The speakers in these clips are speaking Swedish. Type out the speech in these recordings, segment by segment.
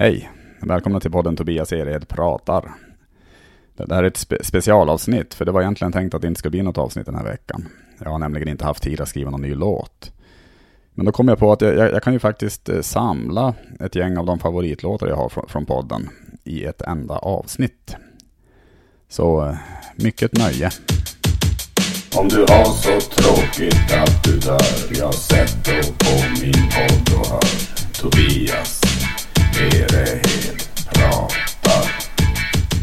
Hej! Välkomna till podden Tobias Ered pratar. Det här är ett spe specialavsnitt, för det var egentligen tänkt att det inte skulle bli något avsnitt den här veckan. Jag har nämligen inte haft tid att skriva någon ny låt. Men då kom jag på att jag, jag, jag kan ju faktiskt eh, samla ett gäng av de favoritlåtar jag har från, från podden i ett enda avsnitt. Så eh, mycket nöje. Om du har så tråkigt att du dör Jag sätter på min podd och hör Tobias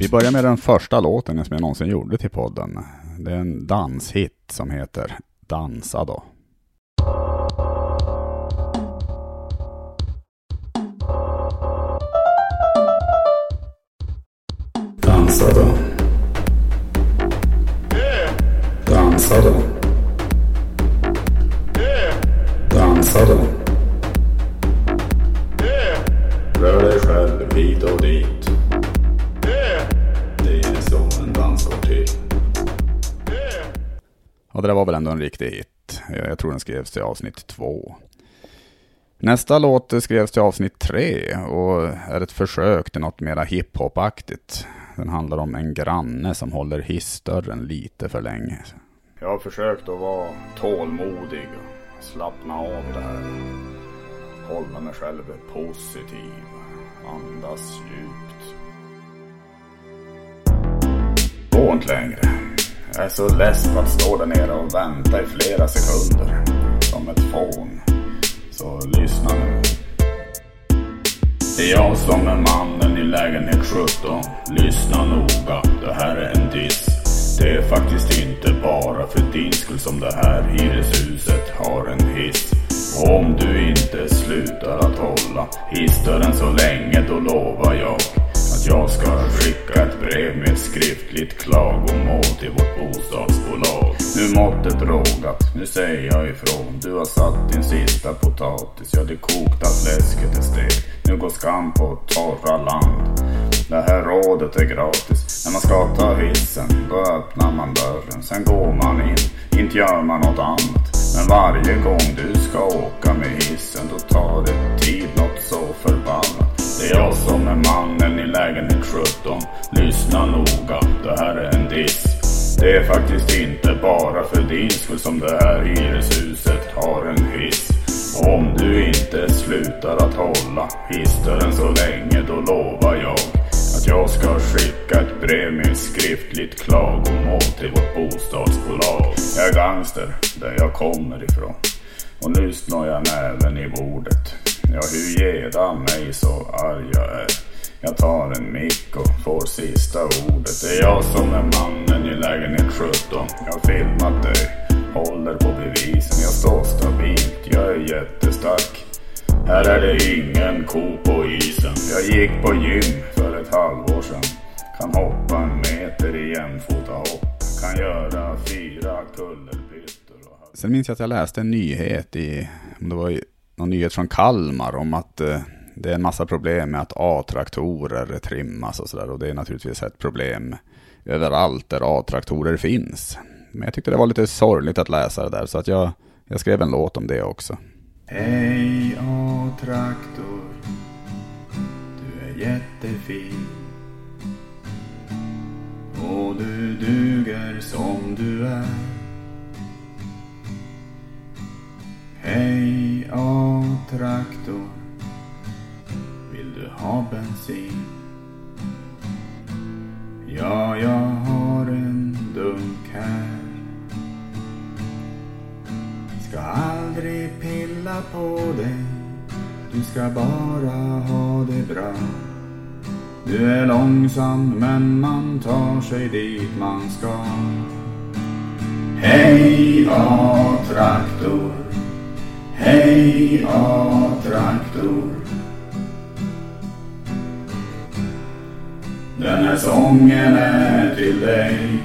vi börjar med den första låten som jag någonsin gjorde till podden. Det är en danshit som heter Dansa då. Tror den skrevs till avsnitt två. Nästa låt skrevs till avsnitt tre och är ett försök till något mera hiphop-aktigt. Den handlar om en granne som håller hissdörren lite för länge. Jag har försökt att vara tålmodig och slappna av det här. Hålla mig själv positiv. Andas djupt. Gå inte längre. Jag är så less på att stå där nere och vänta i flera sekunder. Som ett fån. Så lyssna nu. Det är jag som är mannen i lägenhet 17. Lyssna noga, det här är en diss. Det är faktiskt inte bara för din skull som det här hyreshuset har en hiss. Och om du inte slutar att hålla hissdörren så länge då lovar jag jag ska skicka ett brev med skriftligt klagomål till vårt bostadsbolag. Nu måttet rågat, nu säger jag ifrån. Du har satt din sista potatis, ja det kokta fläsket är stekt. Nu går skam på torra land. Det här rådet är gratis. När man ska ta hissen, då öppnar man dörren. Sen går man in, inte gör man något annat. Men varje gång du ska åka med hissen, då tar det tid något så förbannat. Det är jag som är mannen i lägenhet 17. Lyssna noga, det här är en diss. Det är faktiskt inte bara för din skull som det här hyreshuset har en hiss. Om du inte slutar att hålla hissdörren så länge, då lovar jag att jag ska skicka ett brev med skriftligt klagomål till vårt bostadsbolag. Jag är gangster där jag kommer ifrån. Och nu snår jag näven i bordet. Ja, hur geda mig så arg jag är. Jag tar en mick och får sista ordet. Det är jag som är mannen i lägenhet 17. Jag har filmat dig, håller på bevisen. Jag står stabilt, jag är jättestark. Här är det ingen ko på isen. Jag gick på gym för ett halvår sedan. Kan hoppa en meter i jämfotahopp. Kan göra fyra kullerbyttor. Och... Sen minns jag att jag läste en nyhet i, om det var i, någon nyhet från Kalmar om att eh, det är en massa problem med att A-traktorer trimmas och sådär. Och det är naturligtvis ett problem överallt där A-traktorer finns. Men jag tyckte det var lite sorgligt att läsa det där så att jag, jag skrev en låt om det också. Hej A-traktor Du är jättefin Och du duger som du är på dig Du ska bara ha det bra. Du är långsam men man tar sig dit man ska. Hej A-traktor Hej A-traktor Den här sången är till dig.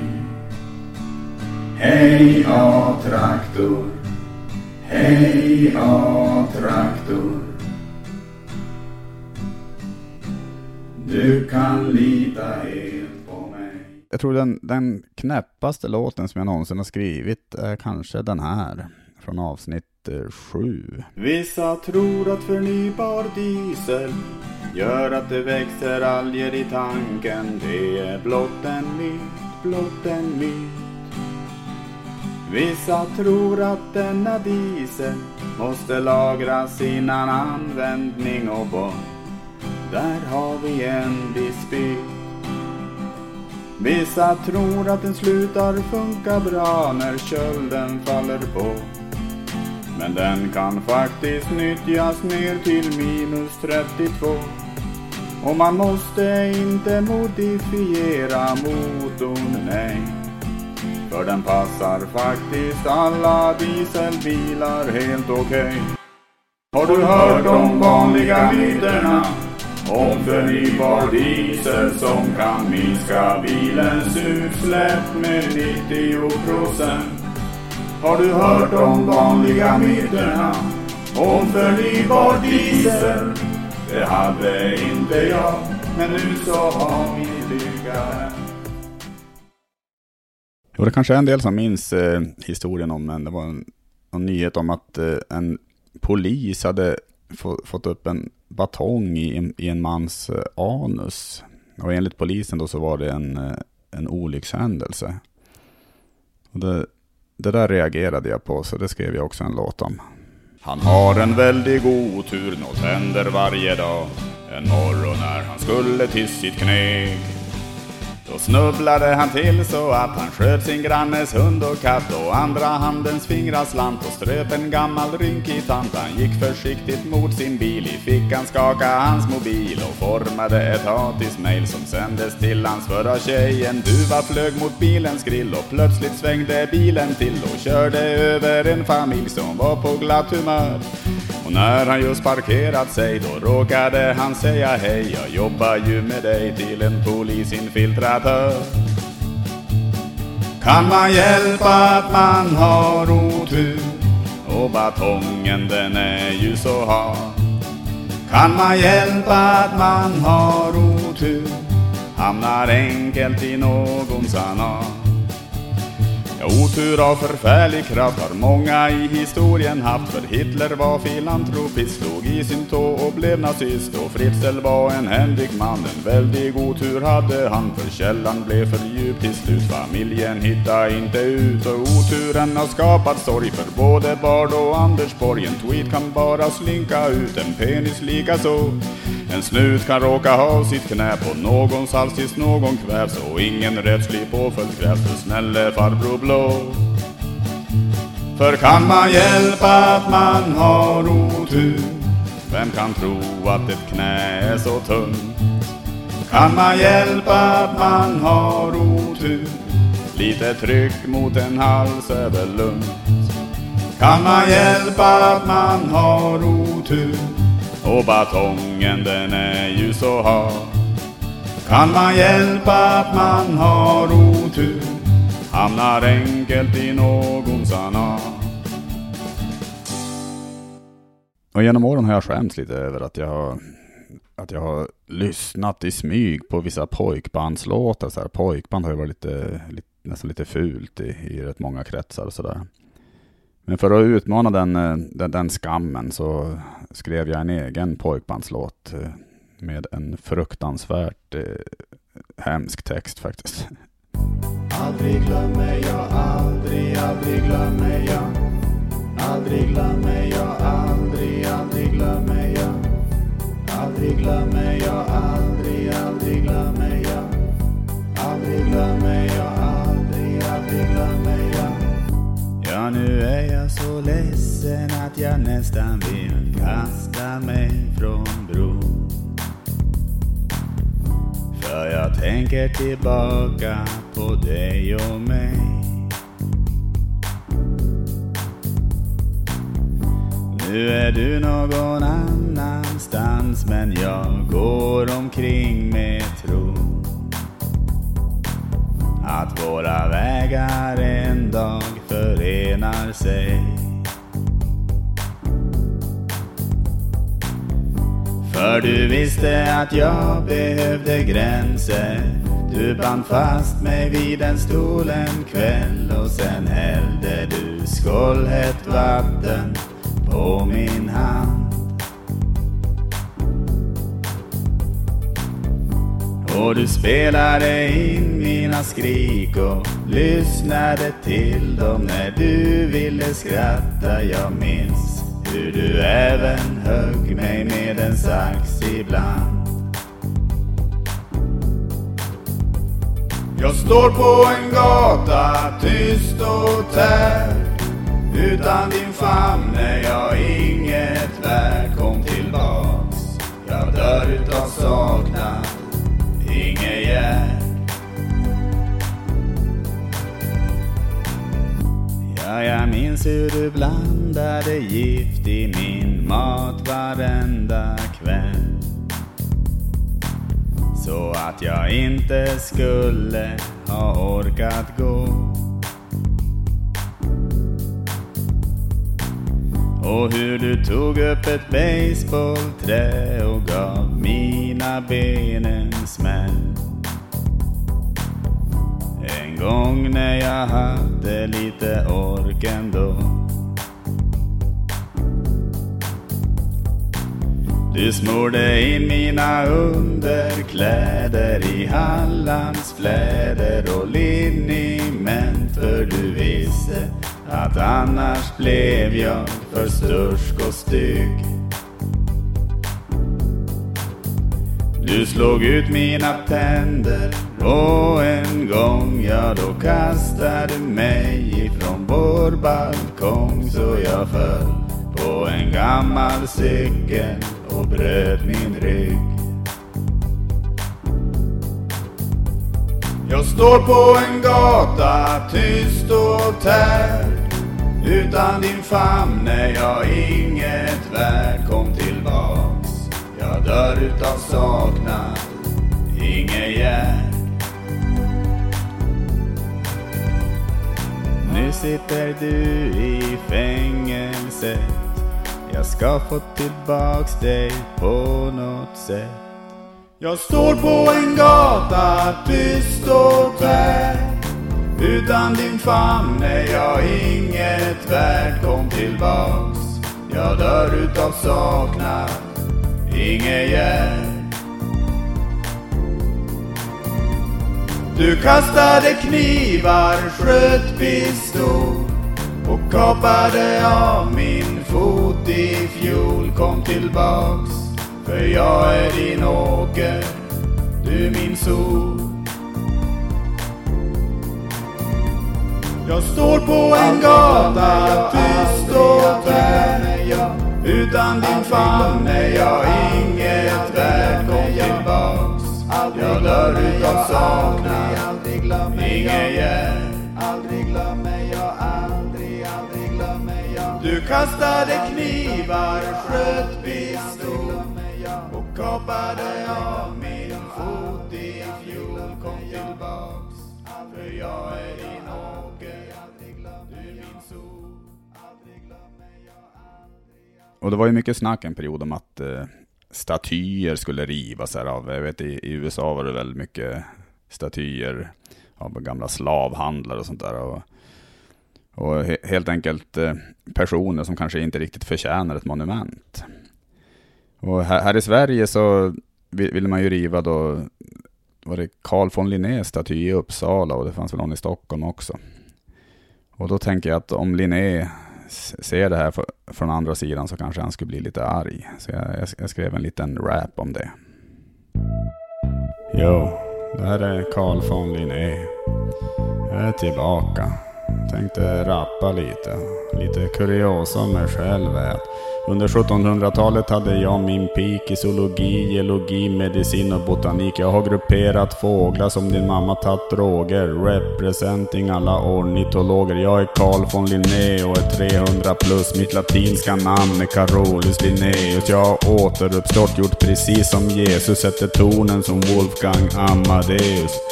Hej A-traktor Hej A-traktor Du kan lita helt på mig Jag tror den, den knäppaste låten som jag någonsin har skrivit är kanske den här. Från avsnitt 107. Vissa tror att förnybar diesel gör att det växer alger i tanken. Det är blott en myt, blott en myt. Vissa tror att denna diesel måste lagras innan användning och bort. Där har vi en dispyt. Vissa tror att den slutar funka bra när kölden faller på. Men den kan faktiskt nyttjas ner till minus 32. Och man måste inte modifiera motorn, nej. För den passar faktiskt alla dieselbilar helt okej. Okay. Har du hört de vanliga myterna? Om förnybar diesel som kan minska bilens utsläpp med 90 procent. Har du hört de vanliga myterna om förnybar diesel? Det hade inte jag, men nu så har vi lyckats. Jo, det kanske är en del som minns eh, historien om, en, det var en, en nyhet om att eh, en polis hade få, fått upp en batong i, i en mans eh, anus. Och enligt polisen då så var det en, eh, en olyckshändelse. Och det, det där reagerade jag på, så det skrev jag också en låt om. Han har en väldig otur, något händer varje dag. En morgon när han skulle till sitt kneg då snubblade han till så att han sköt sin grannes hund och katt och andra handens fingrar slant och ströp en gammal rynkig tant. Han gick försiktigt mot sin bil, i fickan skaka hans mobil och formade ett hatismail som sändes till hans förra tjej. En duva flög mot bilens grill och plötsligt svängde bilen till och körde över en familj som var på glatt humör. Och när han just parkerat sig då råkade han säga hej Jag jobbar ju med dig till en polisinfiltrad polisinfiltratör Kan man hjälpa att man har otur? Och batongen den är ju så hard. Kan man hjälpa att man har otur? Hamnar enkelt i någons anal. Ja, otur av förfärlig kraft har många i historien haft. För Hitler var filantropist, slog i sin tå och blev nazist. Och Fritzl var en händig man, en väldig otur hade han. För källan blev för djup till slut, familjen hittade inte ut. Och oturen har skapat sorg för både Bard och Anders Borg. En tweet kan bara slinka ut, en penis lika så en snut kan råka ha sitt knä på någons hals tills någon kvävs och ingen rättslig påföljd krävs för snälle farbror blå. För kan man hjälpa att man har otur? Vem kan tro att ett knä är så tungt? Kan man hjälpa att man har otur? Lite tryck mot en hals är väl lugnt. Kan man hjälpa att man har otur? Och batongen den är ju så hal Kan man hjälpa att man har otur hamnar enkelt i någons anal. Och genom åren har jag skämts lite över att jag har, att jag har lyssnat i smyg på vissa pojkbandslåtar. Så här, pojkband har ju varit lite, lite, nästan lite fult i, i rätt många kretsar och sådär. Men för att utmana den, eh, den, den, skammen så skrev jag en egen pojkbandslåt eh, med en fruktansvärt eh, hemsk text faktiskt. Aldrig glömmer jag, aldrig, aldrig glömmer jag. Aldrig glömmer jag, aldrig, aldrig glömmer jag. Aldrig glömmer jag, aldrig, aldrig glömmer jag. Aldrig glömmer jag, nu är jag så ledsen att jag nästan vill kasta mig från bron. För jag tänker tillbaka på dig och mig. Nu är du någon annanstans men jag går omkring med tro att våra vägar en dag förenar sig. För du visste att jag behövde gränser Du band fast mig vid en stol en kväll och sen hällde du skållhett vatten på min hand Och du spelade in mina skrik och lyssnade till dem när du ville skratta. Jag minns hur du även högg mig med en sax ibland. Jag står på en gata tyst och tär. Utan din famn är jag inget värd. Kom tillbaks, jag dör utav saknad. Ingegärd. Ja, jag minns hur du blandade gift i min mat varenda kväll. Så att jag inte skulle ha orkat gå. Och hur du tog upp ett baseballträ och gav mig ben en smäll. En gång när jag hade lite ork ändå. Du smorde in mina underkläder i Hallands fläder och liniment för du visste att annars blev jag för stursk och stygg. Du slog ut mina tänder och en gång, ja då kastade mig ifrån vår balkong. Så jag föll på en gammal cykel och bröt min rygg. Jag står på en gata tyst och tär. Utan din famn är jag inget värd Kom tillbaks, dör utav saknad. Inget hjärn. Nu sitter du i fängelset. Jag ska få tillbaks dig på något sätt. Jag står på en gata tyst och tvär Utan din famn är jag inget värd Kom tillbaks, jag dör utav saknad. Ingegärd. Du kastade knivar, sköt pistol och kapade av min fot i fjol Kom tillbaks för jag är din åker, du min sol. Jag står på en gata tyst och tvär. Utan din famn är jag inget värd. Kom tillbaks, jag dör utav saknad. ingen hjälp. Du kastade knivar, sköt pistol och kapade av min fot Och det var ju mycket snack en period om att eh, statyer skulle rivas här av, jag vet i, i USA var det väldigt mycket statyer av gamla slavhandlare och sånt där. Och, och he, helt enkelt eh, personer som kanske inte riktigt förtjänar ett monument. Och här, här, i Sverige så ville man ju riva då, var det Carl von Linnés staty i Uppsala och det fanns väl någon i Stockholm också. Och då tänker jag att om Linné ser det här från andra sidan så kanske han skulle bli lite arg. Så jag, jag, jag skrev en liten rap om det. Jo, det här är Carl von Linné. Jag är tillbaka. Tänkte rappa lite. Lite kuriosa om mig själv är att under 1700-talet hade jag min peak i zoologi, geologi, medicin och botanik. Jag har grupperat fåglar som din mamma tagit droger. Representing alla ornitologer. Jag är Carl von Linné och är 300 plus. Mitt latinska namn är Carolus Linnaeus. Jag har återuppstått, gjort precis som Jesus. Sätter tonen som Wolfgang Amadeus.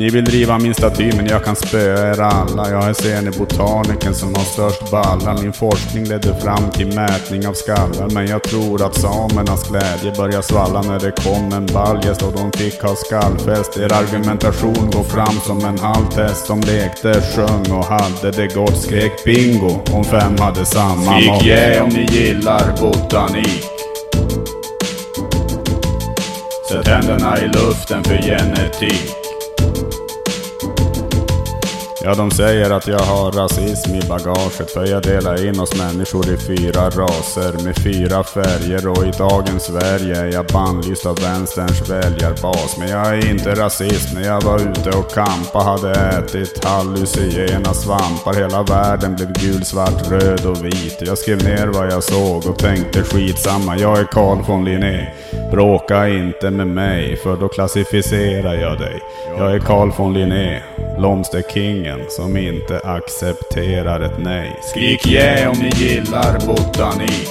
Ni vill driva min staty men jag kan spöa er alla. Jag här ser ni botaniken som har störst ballar. Min forskning ledde fram till mätning av skallar. Men jag tror att samernas glädje börjar svalla när det kom en baljest och de fick ha skallfest. Er argumentation går fram som en halvtest som lekte, sjöng och hade det gott. Skrek bingo om fem hade samma Skrik yeah om ni gillar botanik. Sätt händerna i luften för genetik. Ja, de säger att jag har rasism i bagaget för jag delar in oss människor i fyra raser med fyra färger och i dagens Sverige är jag bannlyst av vänsterns väljarbas. Men jag är inte rasist när jag var ute och kampa hade ätit hallucinogena svampar. Hela världen blev gul, svart, röd och vit. Jag skrev ner vad jag såg och tänkte skitsamma, jag är Carl von Linné. Bråka inte med mig för då klassificerar jag dig. Jag är Carl von Linné, blomsterkingen som inte accepterar ett nej. Skrik yeah om ni gillar botanik.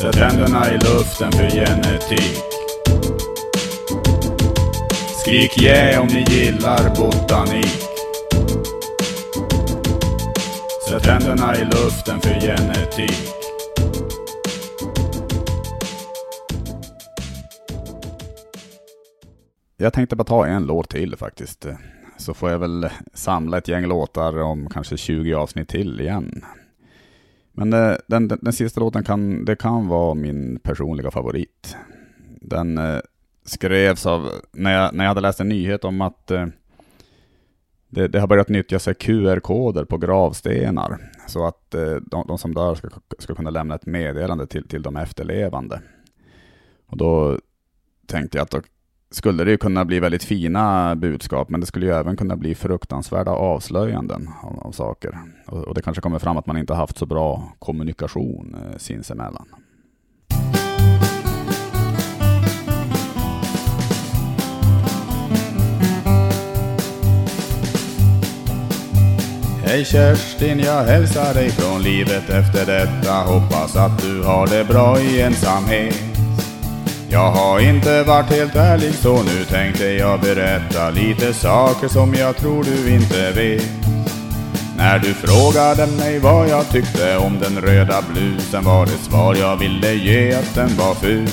Sätt händerna i luften för genetik. Skrik yeah om ni gillar botanik. Sätt händerna i luften för genetik. Jag tänkte bara ta en låt till faktiskt. Så får jag väl samla ett gäng låtar om kanske 20 avsnitt till igen. Men eh, den, den, den, sista låten kan, det kan vara min personliga favorit. Den eh, skrevs av, när jag, när jag hade läst en nyhet om att eh, det, det, har börjat nyttjas QR-koder på gravstenar. Så att de, de, som dör ska, ska kunna lämna ett meddelande till, till de efterlevande. Och då tänkte jag att skulle det ju kunna bli väldigt fina budskap, men det skulle ju även kunna bli fruktansvärda avslöjanden av, av saker. Och, och, det kanske kommer fram att man inte haft så bra kommunikation eh, sinsemellan. Hej Kerstin, jag hälsar dig från livet efter detta. Hoppas att du har det bra i ensamhet. Jag har inte varit helt ärlig så nu tänkte jag berätta lite saker som jag tror du inte vet. När du frågade mig vad jag tyckte om den röda blusen var det svar jag ville ge att den var ful.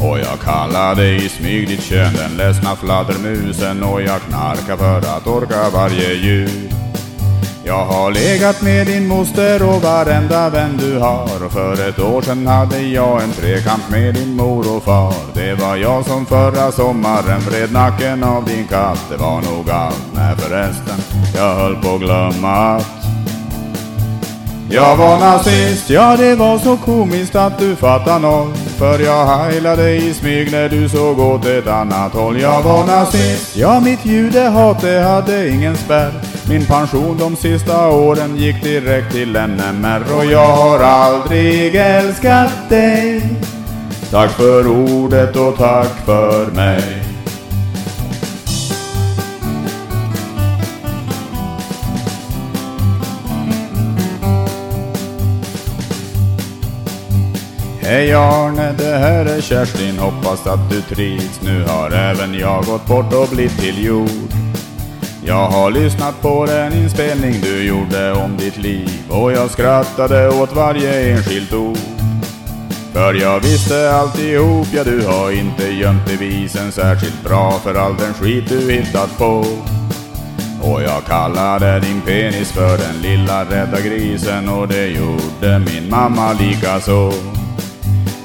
Och jag kallade i smyg ditt kön den ledsna fladdermusen och jag knarkar för att orka varje ljud. Jag har legat med din moster och varenda vän du har. Och för ett år sedan hade jag en trekamp med din mor och far. Det var jag som förra sommaren vred nacken av din katt. Det var nog allt, nej förresten Jag höll på att glömma att jag var nazist, ja det var så komiskt att du fattar noll för jag heilade i smyg när du såg åt ett annat håll. Jag var nazist, ja mitt judehat det hade ingen spärr. Min pension de sista åren gick direkt till NMR Och jag har aldrig älskat dig. Tack för ordet och tack för mig. Hej Arne, det här är Kerstin, hoppas att du trivs. Nu har även jag gått bort och blivit till jord. Jag har lyssnat på den inspelning du gjorde om ditt liv och jag skrattade åt varje enskilt ord. För jag visste alltihop, ja du har inte gömt bevisen särskilt bra för all den skit du hittat på. Och jag kallade din penis för den lilla rädda grisen och det gjorde min mamma lika så.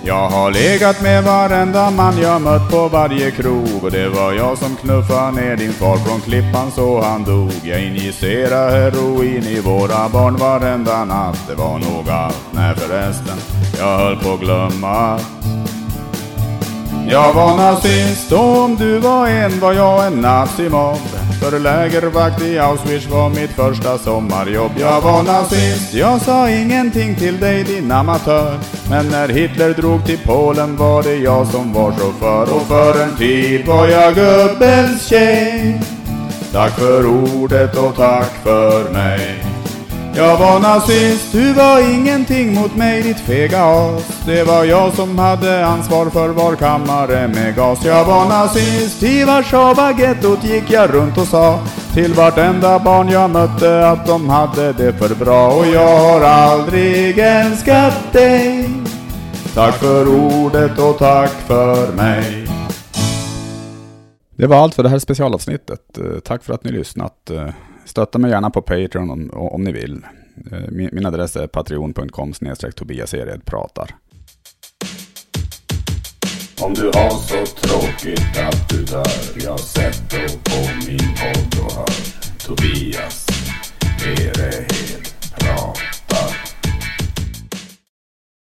Jag har legat med varenda man jag mött på varje krog. Och det var jag som knuffade ner din far från klippan så han dog. Jag injicerade heroin i våra barn varenda natt. Det var nog allt, nej förresten Jag höll på att glömma. Jag var nazist och om du var en var jag en nazimobb för lägervakt i Auschwitz var mitt första sommarjobb. Jag var nazist, jag sa ingenting till dig din amatör. Men när Hitler drog till Polen var det jag som var chaufför. Och för en tid var jag gubbens tjej. Tack för ordet och tack för mig jag var nazist, du var ingenting mot mig ditt fega as Det var jag som hade ansvar för var kammare med gas Jag var nazist, i Warszawa gettot gick jag runt och sa till vartenda barn jag mötte att de hade det för bra och jag har aldrig älskat dig. Tack för ordet och tack för mig. Det var allt för det här specialavsnittet. Eh, tack för att ni lyssnat. Eh, Stötta mig gärna på Patreon om, om ni vill. Eh, min, min adress är patreon.com Tobias Ered pratar. Om du har så tråkigt att du dör Jag sätter på min podd och hör Tobias Erehed prata